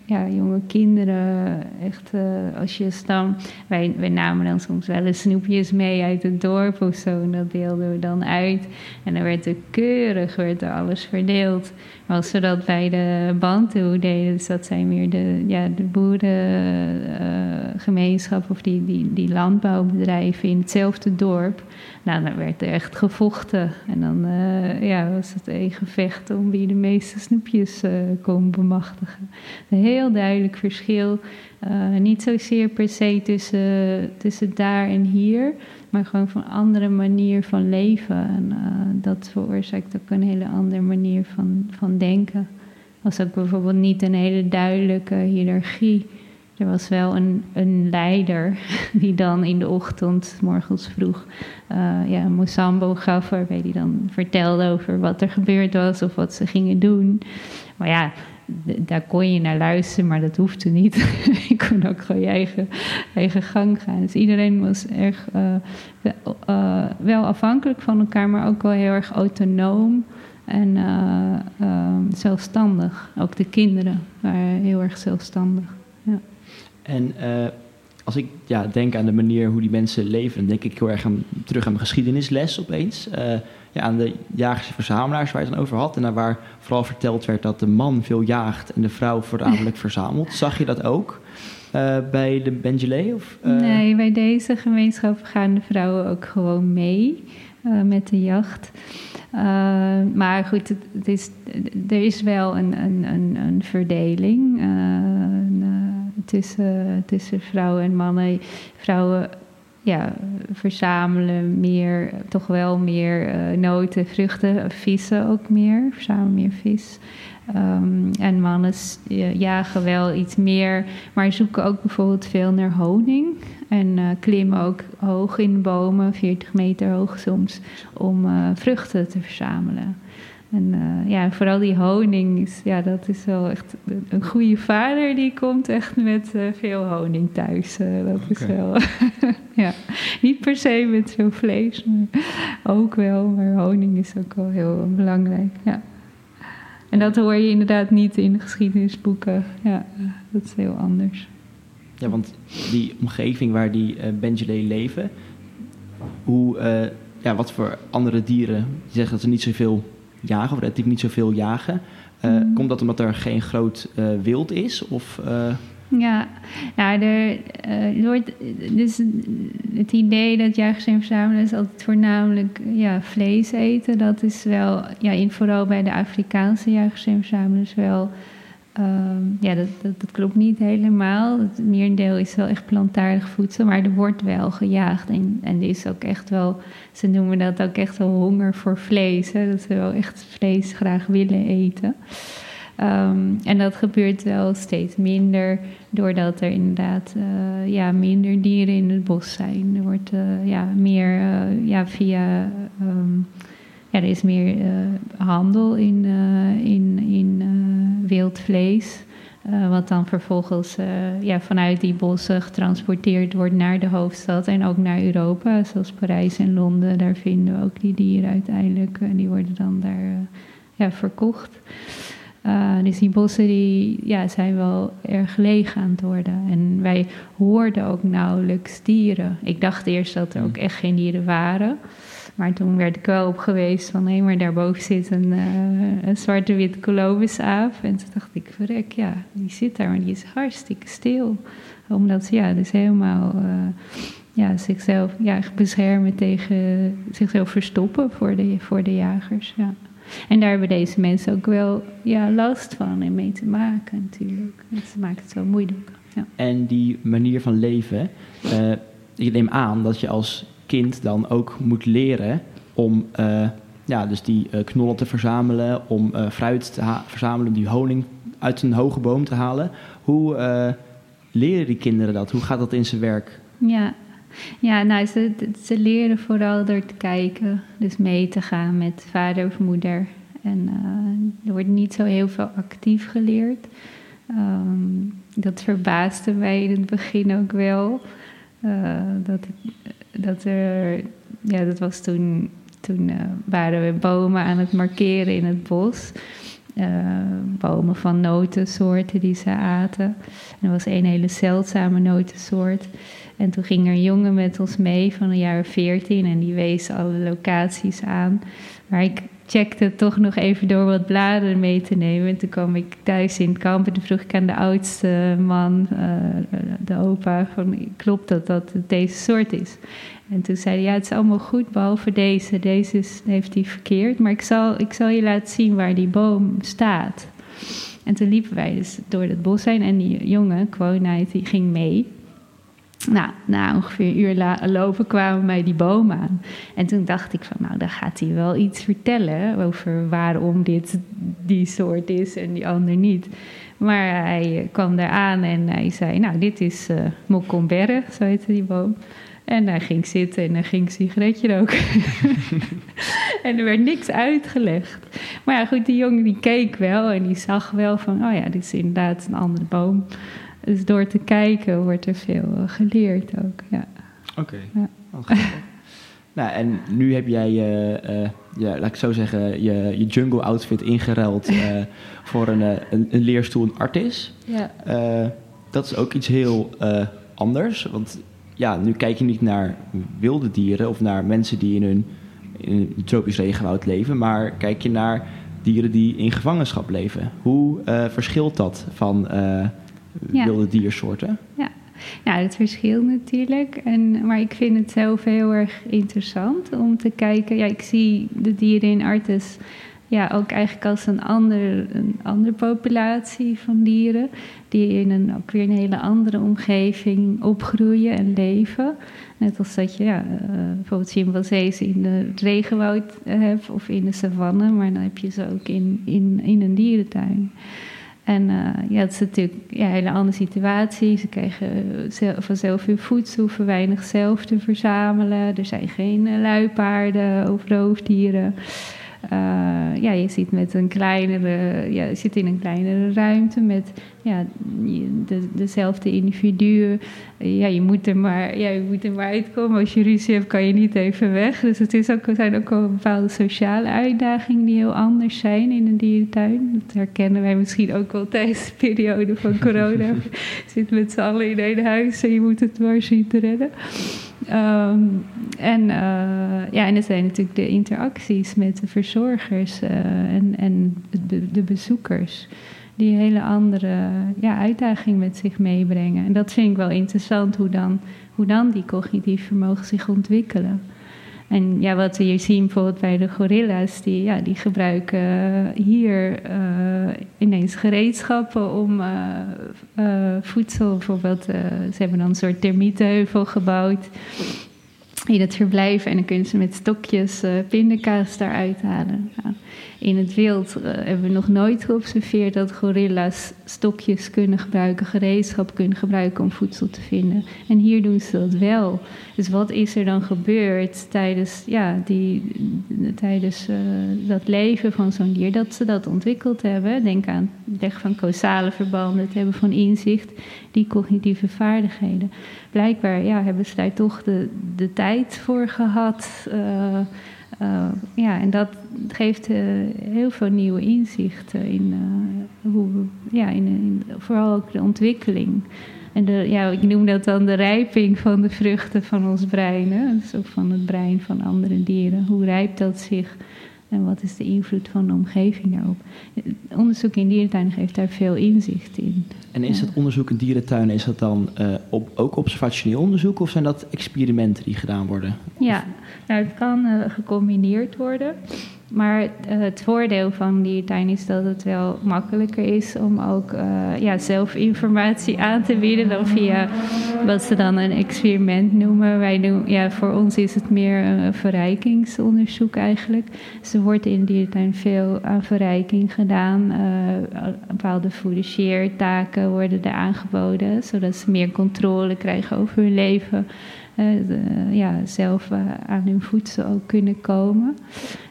ja, jonge kinderen, echt, uh, als je dan. Wij, wij namen dan soms wel eens snoepjes mee uit het dorp of zo. En dat deelden we dan uit. En dan werd er keurig werd er alles verdeeld. Maar als ze dat bij de Bantu deden, dus dat zijn meer de, ja, de boerengemeenschap of die, die, die landbouwbedrijven in hetzelfde dorp. Nou, dan werd er echt gevochten. En dan uh, ja, was het een gevecht om wie de meeste snoepjes uh, kon bemachtigen. Een heel duidelijk verschil. Uh, niet zozeer per se tussen, tussen daar en hier, maar gewoon van andere manier van leven. En dat veroorzaakt ook een hele andere manier van, van denken. was ook bijvoorbeeld niet een hele duidelijke hiërarchie. Er was wel een, een leider die dan in de ochtend, morgens vroeg, uh, ja, gaf, waarbij die dan vertelde over wat er gebeurd was of wat ze gingen doen. Maar ja, daar kon je naar luisteren, maar dat hoefde niet. (laughs) je kon ook gewoon je eigen, eigen gang gaan. Dus iedereen was erg uh, uh, wel afhankelijk van elkaar, maar ook wel heel erg autonoom. En zelfstandig. Ook de kinderen waren heel erg zelfstandig. En als ik ja, denk aan de manier hoe die mensen leven, dan denk ik heel erg aan, terug aan mijn geschiedenisles opeens. Uh, ja, aan de jagers en verzamelaars waar je het dan over had. En waar vooral verteld werd dat de man veel jaagt en de vrouw voornamelijk (laughs) verzamelt. Zag je dat ook uh, bij de Benjelé? Of, uh... Nee, bij deze gemeenschap gaan de vrouwen ook gewoon mee met de jacht. maar goed, het, is, er is wel een, een, een, een verdeling tussen, tussen vrouwen en mannen. Vrouwen ja, verzamelen meer, toch wel meer uh, noten, vruchten, vissen ook meer. Verzamelen meer vis. Um, en mannen jagen wel iets meer, maar zoeken ook bijvoorbeeld veel naar honing. En uh, klimmen ook hoog in bomen, 40 meter hoog soms, om uh, vruchten te verzamelen. En uh, ja, vooral die honing, is, ja, dat is wel echt een goede vader die komt echt met uh, veel honing thuis. Uh, dat okay. is wel, (laughs) ja, niet per se met veel vlees, maar ook wel. Maar honing is ook wel heel belangrijk, ja. En dat hoor je inderdaad niet in de geschiedenisboeken. Ja, dat is heel anders. Ja, want die omgeving waar die uh, leven, hoe, ja, wat voor andere dieren, die zeggen dat ze niet zoveel jagen, of relatief niet zoveel jagen. Uh, Komt dat omdat er geen groot uh, wild is? Of, uh... Ja, nou, er, wordt, dus het idee dat jagers en verzamelaars altijd voornamelijk ja, vlees eten, dat is wel, ja, in, vooral bij de Afrikaanse jagers en verzamelaars wel Ehm, ja, dat, dat, klopt niet helemaal. Het merendeel is wel echt plantaardig voedsel, maar er wordt wel gejaagd. En, en er is ook echt wel, ze noemen dat ook echt wel honger voor vlees. Hè? Dat ze wel echt vlees graag willen eten. Ehm, en dat gebeurt wel steeds minder, doordat er inderdaad uh, ja, minder dieren in het bos zijn. Er wordt uh, ja, meer uh, ja, via. Um, ja, er is meer handel in, in, in wild vlees. Uh, wat dan vervolgens uh, ja, vanuit die bossen getransporteerd wordt naar de hoofdstad en ook naar Europa, zoals Parijs en Londen. Daar vinden we ook die dieren uiteindelijk en die worden dan daar uh, ja, verkocht. dus die bossen die, ja, zijn wel erg leeg aan het worden. En wij hoorden ook nauwelijks dieren. Ik dacht eerst dat er ook echt geen dieren waren. Maar toen werd ik wel op geweest van hé, maar daarboven zit een, uh, een zwarte-wit af. En toen dacht ik, verrek, ja, die zit daar, maar die is hartstikke stil. Omdat ze ja, dus helemaal uh, ja, zichzelf ja, beschermen tegen zichzelf verstoppen voor de, voor de jagers. Ja. En daar hebben deze mensen ook wel ja, last van en mee te maken natuurlijk. ze maken het zo moeilijk. Ja. En die manier van leven, uh, ik neem aan dat je als kind dan ook moet leren om uh, ja, dus die uh, knollen te verzamelen, om uh, fruit te verzamelen, die honing uit een hoge boom te halen. Hoe leren die kinderen dat? Hoe gaat dat in zijn werk? Ja, ja nou, ze, ze leren vooral door te kijken, dus mee te gaan met vader of moeder. En er wordt niet zo heel veel actief geleerd. Um, dat verbaasde mij in het begin ook wel. dat, dat er, ja, dat was toen, toen uh, waren we bomen aan het markeren in het bos. Uh, bomen van notensoorten die ze aten. En er was een hele zeldzame notensoort. En toen ging er een jongen met ons mee van een jaar 14 en die wees alle locaties aan. Maar ik checkte toch nog even door wat bladeren mee te nemen. En toen kwam ik thuis in het kamp en toen vroeg ik aan de oudste man, uh, de opa, van klopt dat dat deze soort is? En toen zei hij, ja, het is allemaal goed, behalve deze. Deze heeft hij verkeerd, maar ik zal, ik zal je laten zien waar die boom staat. En toen liepen wij dus door het bos heen en die jongen, Kwonheid, die ging mee. Nou, na ongeveer een uur lopen kwamen mij die boom aan. En toen dacht ik van, nou, dan gaat hij wel iets vertellen over waarom dit die soort is en die ander niet. Maar hij kwam daar aan en hij zei, nou, dit is uh, Mokomberre, zo heette die boom. En hij ging zitten en hij ging een sigaretje roken. (laughs) en er werd niks uitgelegd. Maar ja, goed, die jongen die keek wel en die zag wel van... oh ja, dit is inderdaad een andere boom. Dus door te kijken wordt er veel eh, geleerd ook, ja. Oké, okay. ja. (laughs) Nou, en nu heb jij, uh, uh, ja, laat ik zo zeggen, je, je jungle outfit ingeruild uh, (laughs) voor een, een, een, leerstoel in Artis. Ja. dat is ook iets heel anders. Want ja, nu kijk je niet naar wilde dieren of naar mensen die in hun in een tropisch regenwoud leven, maar kijk je naar dieren die in gevangenschap leven. Hoe verschilt dat van wilde diersoorten? Ja. Nou, het verschilt natuurlijk. En, maar ik vind het zelf heel erg interessant om te kijken. Ja, ik zie de dieren in Artes ja, ook eigenlijk als een, ander, een andere populatie van dieren. Die in een, ook weer een hele andere omgeving opgroeien en leven. Net als dat je ja, uh, bijvoorbeeld chimpansees in de regenwoud hebt of in de savanne. Maar dan heb je ze ook in, in, in een dierentuin. En uh, ja, het is natuurlijk een hele andere situatie. Ze krijgen vanzelf hun voedsel, hoeven weinig zelf te verzamelen. Er zijn geen uh, luipaarden of roofdieren. Uh, ja, je zit met een kleinere, ja, je zit in een kleinere ruimte met ja, de, dezelfde individuen. Ja, je moet, er maar, ja, je moet er maar uitkomen. Als je ruzie hebt, kan je niet even weg. Dus het is ook, zijn ook wel bepaalde sociale uitdagingen die heel anders zijn in een dierentuin. Dat herkennen wij misschien ook wel tijdens de periode van corona. (laughs) je zit met z'n allen in één huis en je moet het maar zien te redden. Um, en, uh, ja, en er zijn natuurlijk de interacties met de verzorgers uh, en, en de, de, bezoekers. Die een hele andere ja, uitdaging met zich meebrengen. En dat vind ik wel interessant, hoe dan, hoe dan die cognitieve vermogen zich ontwikkelen. En ja, wat we hier zien bijvoorbeeld bij de gorilla's, die, ja, die gebruiken hier uh, ineens gereedschappen om uh, uh, voedsel, bijvoorbeeld, ze hebben dan een soort termietenheuvel gebouwd in het verblijf en dan kunnen ze met stokjes pindakaas daaruit halen. In het wild uh, hebben we nog nooit geobserveerd dat gorilla's stokjes kunnen gebruiken, gereedschap kunnen gebruiken om voedsel te vinden. En hier doen ze dat wel. Dus wat is er dan gebeurd tijdens, ja, die, tijdens uh, dat leven van zo'n dier, dat ze dat ontwikkeld hebben? Denk aan het leggen van causale verbanden, het hebben van inzicht, die cognitieve vaardigheden. Blijkbaar ja, hebben ze daar toch de, de tijd voor gehad. Uh, uh, ja, en dat geeft uh, heel veel nieuwe inzichten in uh, hoe, ja, in, in, vooral ook de ontwikkeling. En de, ja, ik noem dat dan de rijping van de vruchten van ons brein. Hè? Dus ook van het brein van andere dieren. Hoe rijpt dat zich en wat is de invloed van de omgeving daarop? Onderzoek in dierentuinen geeft daar veel inzicht in. En is dat onderzoek in dierentuinen, is dat dan uh, op, ook observationeel onderzoek of zijn dat experimenten die gedaan worden? Ja, nou, het kan uh, gecombineerd worden. Maar uh, het voordeel van dierentuin is dat het wel makkelijker is om ook uh, ja, zelf informatie aan te bieden dan via wat ze dan een experiment noemen. Wij doen, ja, voor ons is het meer een verrijkingsonderzoek eigenlijk. Dus er wordt in dierentuin veel aan verrijking gedaan. Uh, bepaalde fourageertaken worden er aangeboden, zodat ze meer controle krijgen over hun leven ja, zelf eh, aan hun voedsel ook kunnen komen.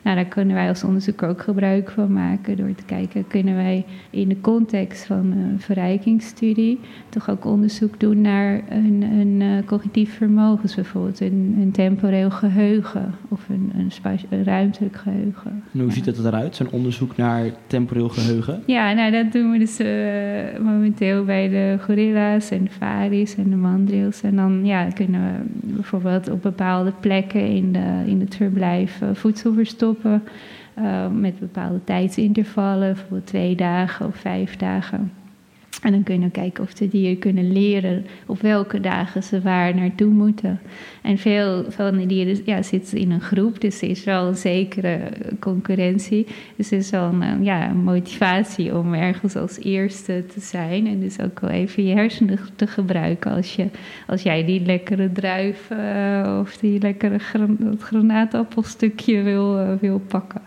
Nou, daar kunnen wij als onderzoeker ook gebruik van maken door te kijken, kunnen wij in de context van een verrijkingsstudie toch ook onderzoek doen naar uh, cognitief vermogens, bijvoorbeeld een, een temporeel geheugen of een, ruimtelijk geheugen. En hoe ziet dat eruit, zo'n onderzoek naar temporeel geheugen? Ja, nou dat doen we dus uh, momenteel bij de gorilla's en de faris en de mandrills. En dan ja, kunnen we bijvoorbeeld op bepaalde plekken in, de, in het verblijf uh, voedsel verstoppen. Uh, met bepaalde tijdsintervallen, bijvoorbeeld twee dagen of vijf dagen. En dan kunnen we kijken of de dieren kunnen leren op welke dagen ze waar naartoe moeten. En veel van die dieren ja, zitten in een groep, dus er is wel een zekere concurrentie. Dus is wel een, eh, ja, motivatie om ergens als eerste te zijn. En dus ook wel even je hersenen te gebruiken als, je, als jij die lekkere druif uh, of die lekkere granaatappelstukje wil, uh, wil pakken.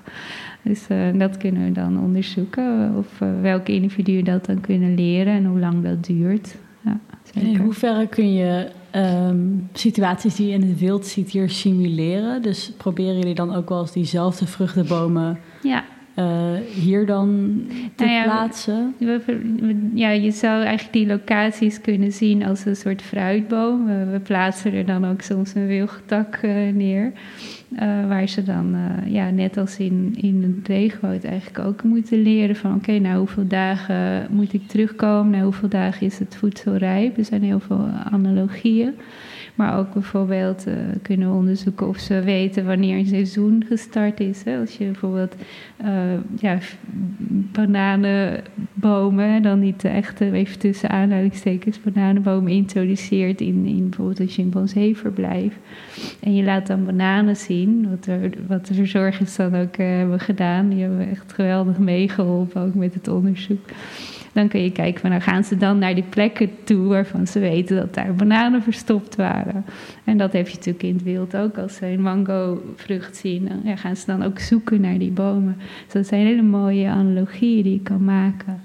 Dus uh, dat kunnen we dan onderzoeken, of uh, welke individuen dat dan kunnen leren en hoe lang dat duurt. Ja, in hoeverre kun je um, situaties die je in het wild ziet hier simuleren? Dus proberen jullie dan ook wel eens diezelfde vruchtenbomen ja. Eh, hier dan te Nou ja, plaatsen? We- we- Ja, je zou eigenlijk die locaties kunnen zien als een soort fruitboom. We, we plaatsen er dan ook soms een wilgetak eh, neer. eh, waar ze dan, ja, net als in, in het regenwoud eigenlijk ook moeten leren van... oké, nou hoeveel dagen moet ik terugkomen? Na hoeveel dagen is het voedsel rijp? Er zijn heel veel analogieën. Maar ook bijvoorbeeld eh, kunnen onderzoeken of ze weten wanneer een seizoen gestart is. Hè? Als je bijvoorbeeld eh, ja, bananenbomen, dan niet de echte, even tussen aanhalingstekens, bananenbomen introduceert in, in bijvoorbeeld een chimpanseeverblijf. En je laat dan bananen zien, wat, er, wat de verzorgers dan ook eh, hebben gedaan. Die hebben echt geweldig meegeholpen, ook met het onderzoek. Dan kun je kijken van, nou gaan ze dan naar die plekken toe waarvan ze weten dat daar bananen verstopt waren. En dat heb je natuurlijk in het wild ook. Als ze een mango-vrucht zien, dan gaan ze dan ook zoeken naar die bomen. Dus dat zijn hele mooie analogieën die je kan maken.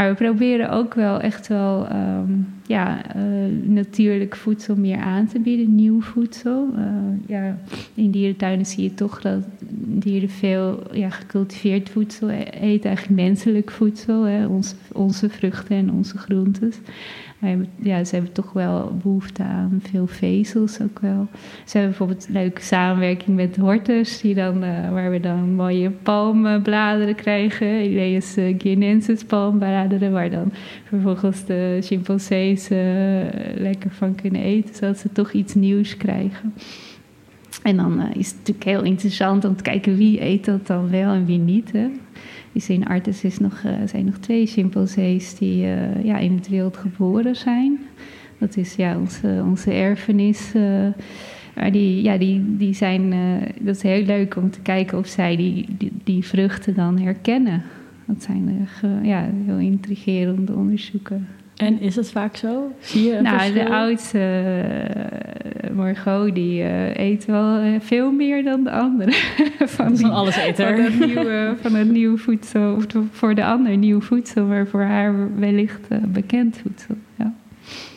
Maar we proberen ook wel echt wel ehm, ja, eh, natuurlijk voedsel meer aan te bieden, nieuw voedsel. Eh, ja, in dierentuinen zie je toch dat dieren veel ja, gecultiveerd voedsel e- eten, eigenlijk menselijk voedsel, onze, onze vruchten en onze groentes. Maar ja, ze hebben toch wel behoefte aan veel vezels ook wel. Ze hebben bijvoorbeeld een leuke samenwerking met hortus, die dan, eh, waar we dan mooie palmbladeren krijgen. Idee is uh, Guinensis palmbladeren, waar dan vervolgens de chimpansees eh, lekker van kunnen eten, zodat ze toch iets nieuws krijgen. En dan eh, is het natuurlijk heel interessant om te kijken wie eet dat dan wel en wie niet. Hè? Dus in Artes is nog, eh, zijn nog twee chimpansees die eh, ja, in het wild geboren zijn. Dat is ja, onze, onze erfenis. maar die, ja, die, die zijn, dat is heel leuk om te kijken of zij die, die, die vruchten dan herkennen. Dat zijn ge- ja, heel intrigerende onderzoeken. En is dat vaak zo? Zie je een Nou, verschil? de oudste, eh, Margot, die eh, eet wel eh, veel meer dan de andere. (laughs) van, een alleseter. van, het nieuwe, van het nieuw voedsel, of voor de ander nieuw voedsel, maar voor haar wellicht bekend voedsel. Ja.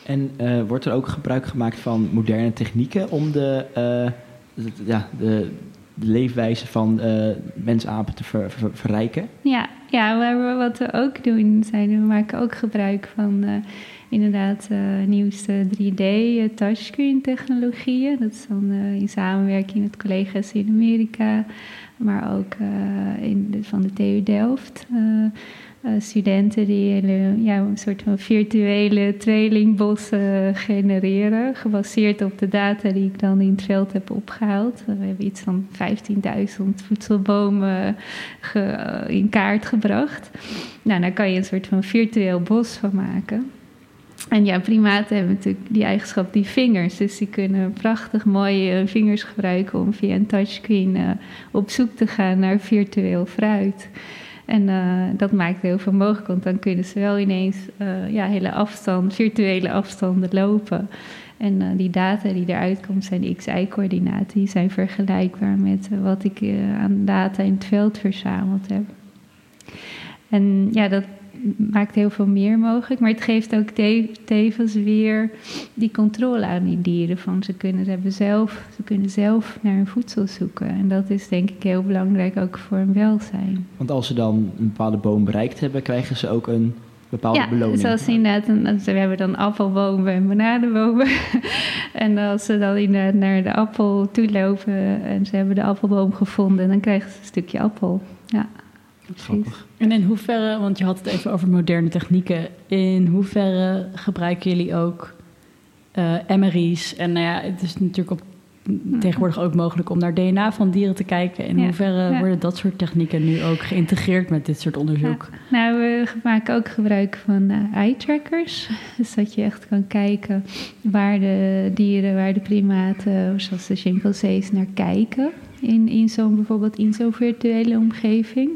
En eh, wordt er ook gebruik gemaakt van moderne technieken om de, eh, ja, de, de leefwijze van eh mensapen te ver- ver- verrijken? Ja, ja waar we, wat we ook doen, zijn we maken ook gebruik van eh, inderdaad eh, nieuwste 3D-touchscreen technologieën. Dat is dan eh, in samenwerking met collega's in Amerika, maar ook eh, in de, van de TU Delft. Eh, studenten die een soort van virtuele trailingbossen genereren, gebaseerd op de data die ik dan in het veld heb opgehaald. Eh, we hebben iets van 15.000 voedselbomen eh, in kaart gebracht. Nou, daar kan je een soort van virtueel bos van maken. En ja, primaten hebben natuurlijk die eigenschap, die vingers. Dus die kunnen prachtig mooie vingers gebruiken om via een touchscreen eh, op zoek te gaan naar virtueel fruit. En eh, dat maakt heel veel mogelijk, want dan kunnen ze wel ineens eh, ja, hele afstand, virtuele afstanden lopen. En eh, die data die eruit komt zijn de XI-coördinaten. Die zijn vergelijkbaar met wat ik aan data in het veld verzameld heb. En ja, dat maakt heel veel meer mogelijk. Maar het geeft ook te- tevens weer die controle aan die dieren. Van ze, kunnen, ze, hebben zelf, ze kunnen zelf naar hun voedsel zoeken. En dat is denk ik heel belangrijk ook voor hun welzijn. Want als ze dan een bepaalde boom bereikt hebben, krijgen ze ook een bepaalde ja, beloning. zoals inderdaad, een, we hebben dan appelbomen en bananenbomen. (laughs) en als ze dan inderdaad naar de appel toe lopen en ze hebben de appelboom gevonden, dan krijgen ze een stukje appel. Ja, precies. Grappig. En in hoeverre, want je had het even over moderne technieken, in hoeverre gebruiken jullie ook eh MRI's? En nou ja, het is natuurlijk op, tegenwoordig ook mogelijk om naar DNA van dieren te kijken. In Ja, hoeverre ja. worden dat soort technieken nu ook geïntegreerd met dit soort onderzoek? Nou, we maken ook gebruik van eh, eye trackers. Dus dat je echt kan kijken waar de dieren, waar de primaten, zoals de chimpansees, naar kijken. In, in zo'n bijvoorbeeld in zo'n virtuele omgeving.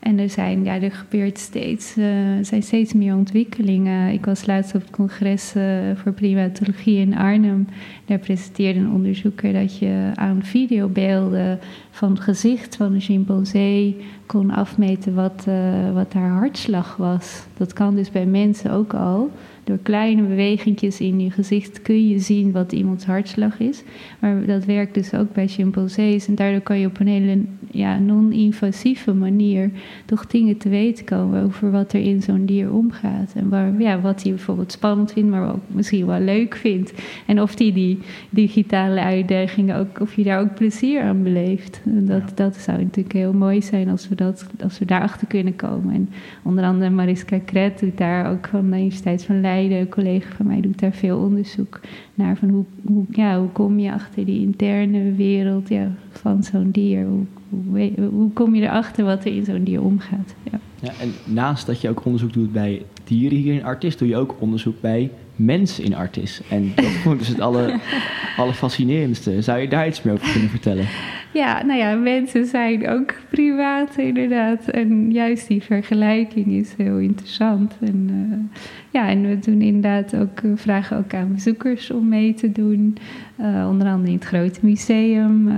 En er zijn, ja, er gebeurt steeds, eh, zijn steeds meer ontwikkelingen. Ik was laatst op het congres eh, voor primatologie in Arnhem. Daar presenteerde een onderzoeker dat je aan videobeelden van het gezicht van een chimpansee kon afmeten wat, eh, wat haar hartslag was. Dat kan dus bij mensen ook al. Door kleine bewegingjes in je gezicht kun je zien wat iemands hartslag is. Maar dat werkt dus ook bij chimpansees. En daardoor kan je op een hele ja, non-invasieve manier toch dingen te weten komen over wat er in zo'n dier omgaat. En waar, ja, wat hij bijvoorbeeld spannend vindt, maar ook misschien wel leuk vindt. En of hij die digitale uitdagingen ook, of je daar ook plezier aan beleeft. Dat, dat zou natuurlijk heel mooi zijn als we, dat, als we daarachter kunnen komen. En onder andere Mariska Kret doet daar ook van de Universiteit van Leiden, een collega van mij doet daar veel onderzoek naar. Van hoe, hoe, ja, hoe kom je achter die interne wereld ja, van zo'n dier? Hoe, hoe, hoe, kom je erachter wat er in zo'n dier omgaat? Ja. ja. en naast dat je ook onderzoek doet bij dieren hier in Artis, doe je ook onderzoek bij mensen in Artis. En dat vond ik dus het alle, (laughs) alle fascinerendste. Zou je daar iets meer over kunnen vertellen? Ja, nou ja, mensen zijn ook privaat inderdaad. En juist die vergelijking is heel interessant. En, uh, ja, en we doen inderdaad ook, uh, vragen ook aan bezoekers om mee te doen. Uh, onder andere in het Grote Museum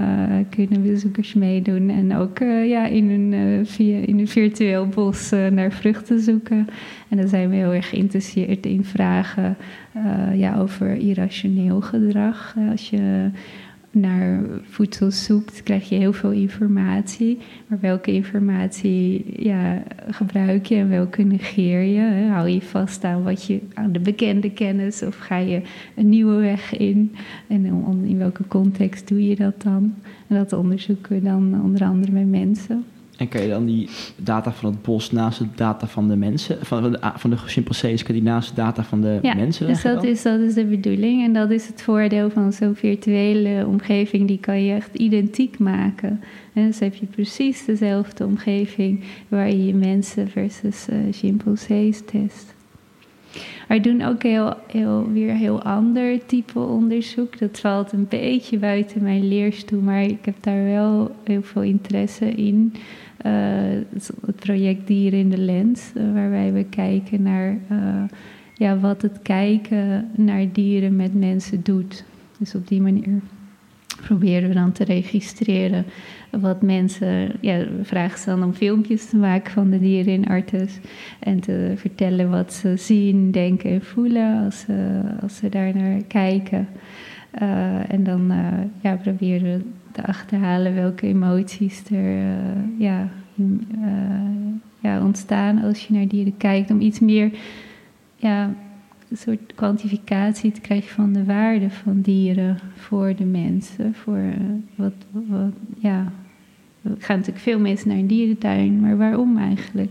kunnen bezoekers meedoen. En ook ja, in, een, via, in een virtueel bos naar vruchten zoeken. En dan zijn we heel erg geïnteresseerd in vragen ja, over irrationeel gedrag. als je naar voedsel zoekt, krijg je heel veel informatie. Maar welke informatie ja, gebruik je en welke negeer je? Hou je vast aan, wat je, aan de bekende kennis of ga je een nieuwe weg in? En in welke context doe je dat dan? En dat onderzoeken we dan onder andere met mensen. En kan je dan die data van het bos naast de data van de mensen, van de, van de chimpansees, kan die naast de data van de ja, mensen dus dat is, dat is de bedoeling. En dat is het voordeel van zo'n virtuele omgeving, die kan je echt identiek maken. En dus heb je precies dezelfde omgeving waar je je mensen versus uh, chimpansees test. Wij doen ook heel, heel, weer heel ander type onderzoek. Dat valt een beetje buiten mijn leerstoel, maar ik heb daar wel heel veel interesse in. Uh, het project Dieren in de Lens, uh, waarbij we kijken naar uh, ja, wat het kijken naar dieren met mensen doet. Dus op die manier proberen we dan te registreren wat mensen. Ja, we vragen ze dan om filmpjes te maken van de dieren in. En te vertellen wat ze zien, denken en voelen als ze, als ze daar naar kijken. en dan ja, proberen we te achterhalen welke emoties er uh, ja, ja, ontstaan als je naar dieren kijkt. Om iets meer ja, een soort kwantificatie te krijgen van de waarde van dieren voor de mensen. Voor uh, wat, ja. Er gaan natuurlijk veel mensen naar een dierentuin, maar waarom eigenlijk?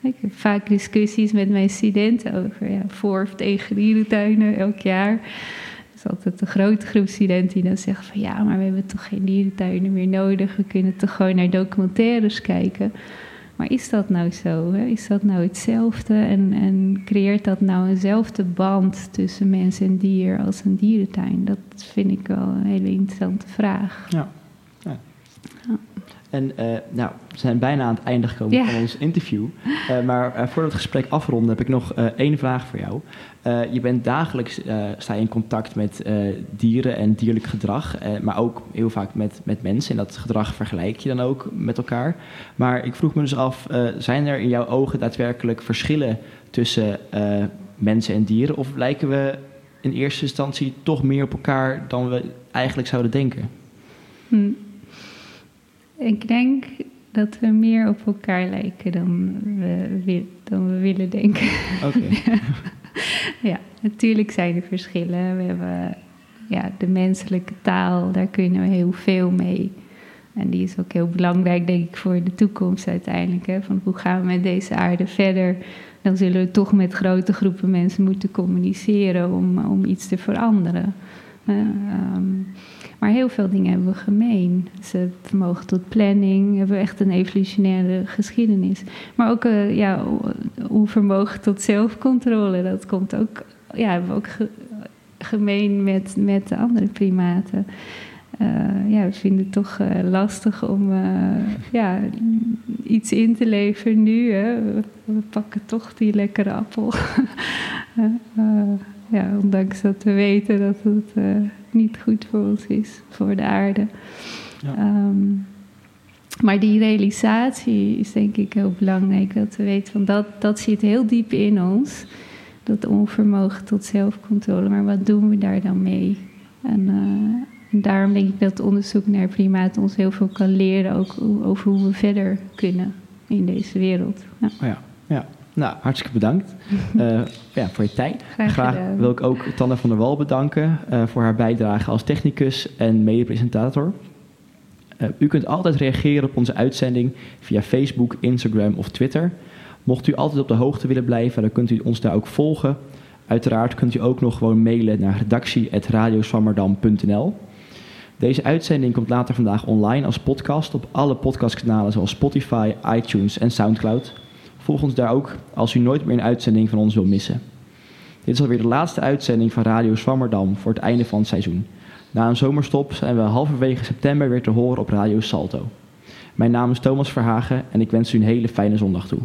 Ik heb vaak discussies met mijn studenten over ja, voor of tegen dierentuinen elk jaar is altijd een grote groep studenten die dan zeggen van ja, maar we hebben toch geen dierentuinen meer nodig. We kunnen toch gewoon naar documentaires kijken. Maar is dat nou zo? Hè? Is dat nou hetzelfde? En, en creëert dat nou eenzelfde band tussen mens en dier als een dierentuin? Dat vind ik wel een hele interessante vraag. Ja. ja. ja. En uh, nou, we zijn bijna aan het einde gekomen ja. van ons interview. Uh, maar uh, voordat we het gesprek afronden, heb ik nog één vraag voor jou. je bent dagelijks sta je in contact met dieren en dierlijk gedrag, maar ook heel vaak met, met mensen. En dat gedrag vergelijk je dan ook met elkaar. Maar ik vroeg me dus af, zijn er in jouw ogen daadwerkelijk verschillen tussen mensen en dieren? Of lijken we in eerste instantie toch meer op elkaar dan we eigenlijk zouden denken? Hm. Ik denk dat we meer op elkaar lijken dan we, dan we willen denken. Oké. (laughs) ja, natuurlijk zijn er verschillen. We hebben ja, de menselijke taal, daar kunnen we heel veel mee. En die is ook heel belangrijk, denk ik, voor de toekomst uiteindelijk. Hè? Van hoe gaan we met deze aarde verder? Dan zullen we toch met grote groepen mensen moeten communiceren om, om iets te veranderen. Uh, um, maar heel veel dingen hebben we gemeen. Ze vermogen tot planning, hebben echt een evolutionaire geschiedenis. Maar ook uh, ja, hoe vermogen tot zelfcontrole, dat komt ook, ja, hebben we ook ge, gemeen met, met de andere primaten. Uh, ja, we vinden het toch uh, lastig om ja, iets in te leveren nu. We, we pakken toch die lekkere appel. (laughs) ja, ondanks dat we weten dat het niet goed voor ons is, voor de aarde. Ja. Um, maar die realisatie is denk ik heel belangrijk. Dat we weten, van dat, dat zit heel diep in ons. dat onvermogen tot zelfcontrole. Maar wat doen we daar dan mee? En, uh, en daarom denk ik dat onderzoek naar primaat ons heel veel kan leren, ook over hoe we verder kunnen in deze wereld. Ja. Ja, ja. Nou, hartstikke bedankt uh, (laughs) ja, voor je tijd. Graag, Graag wil ik ook Tanne van der Wal bedanken uh, voor haar bijdrage als technicus en mede-presentator. Uh, u kunt altijd reageren op onze uitzending via Facebook, Instagram of Twitter. Mocht u altijd op de hoogte willen blijven, dan kunt u ons daar ook volgen. Uiteraard kunt u ook nog gewoon mailen naar redactie.radioswammerdam.nl. Deze uitzending komt later vandaag online als podcast op alle podcastkanalen zoals Spotify, iTunes en Soundcloud. Volg ons daar ook als u nooit meer een uitzending van ons wil missen. Dit is alweer de laatste uitzending van Radio Swammerdam voor het einde van het seizoen. Na een zomerstop zijn we halverwege september weer te horen op Radio Salto. Mijn naam is Thomas Verhagen en ik wens u een hele fijne zondag toe.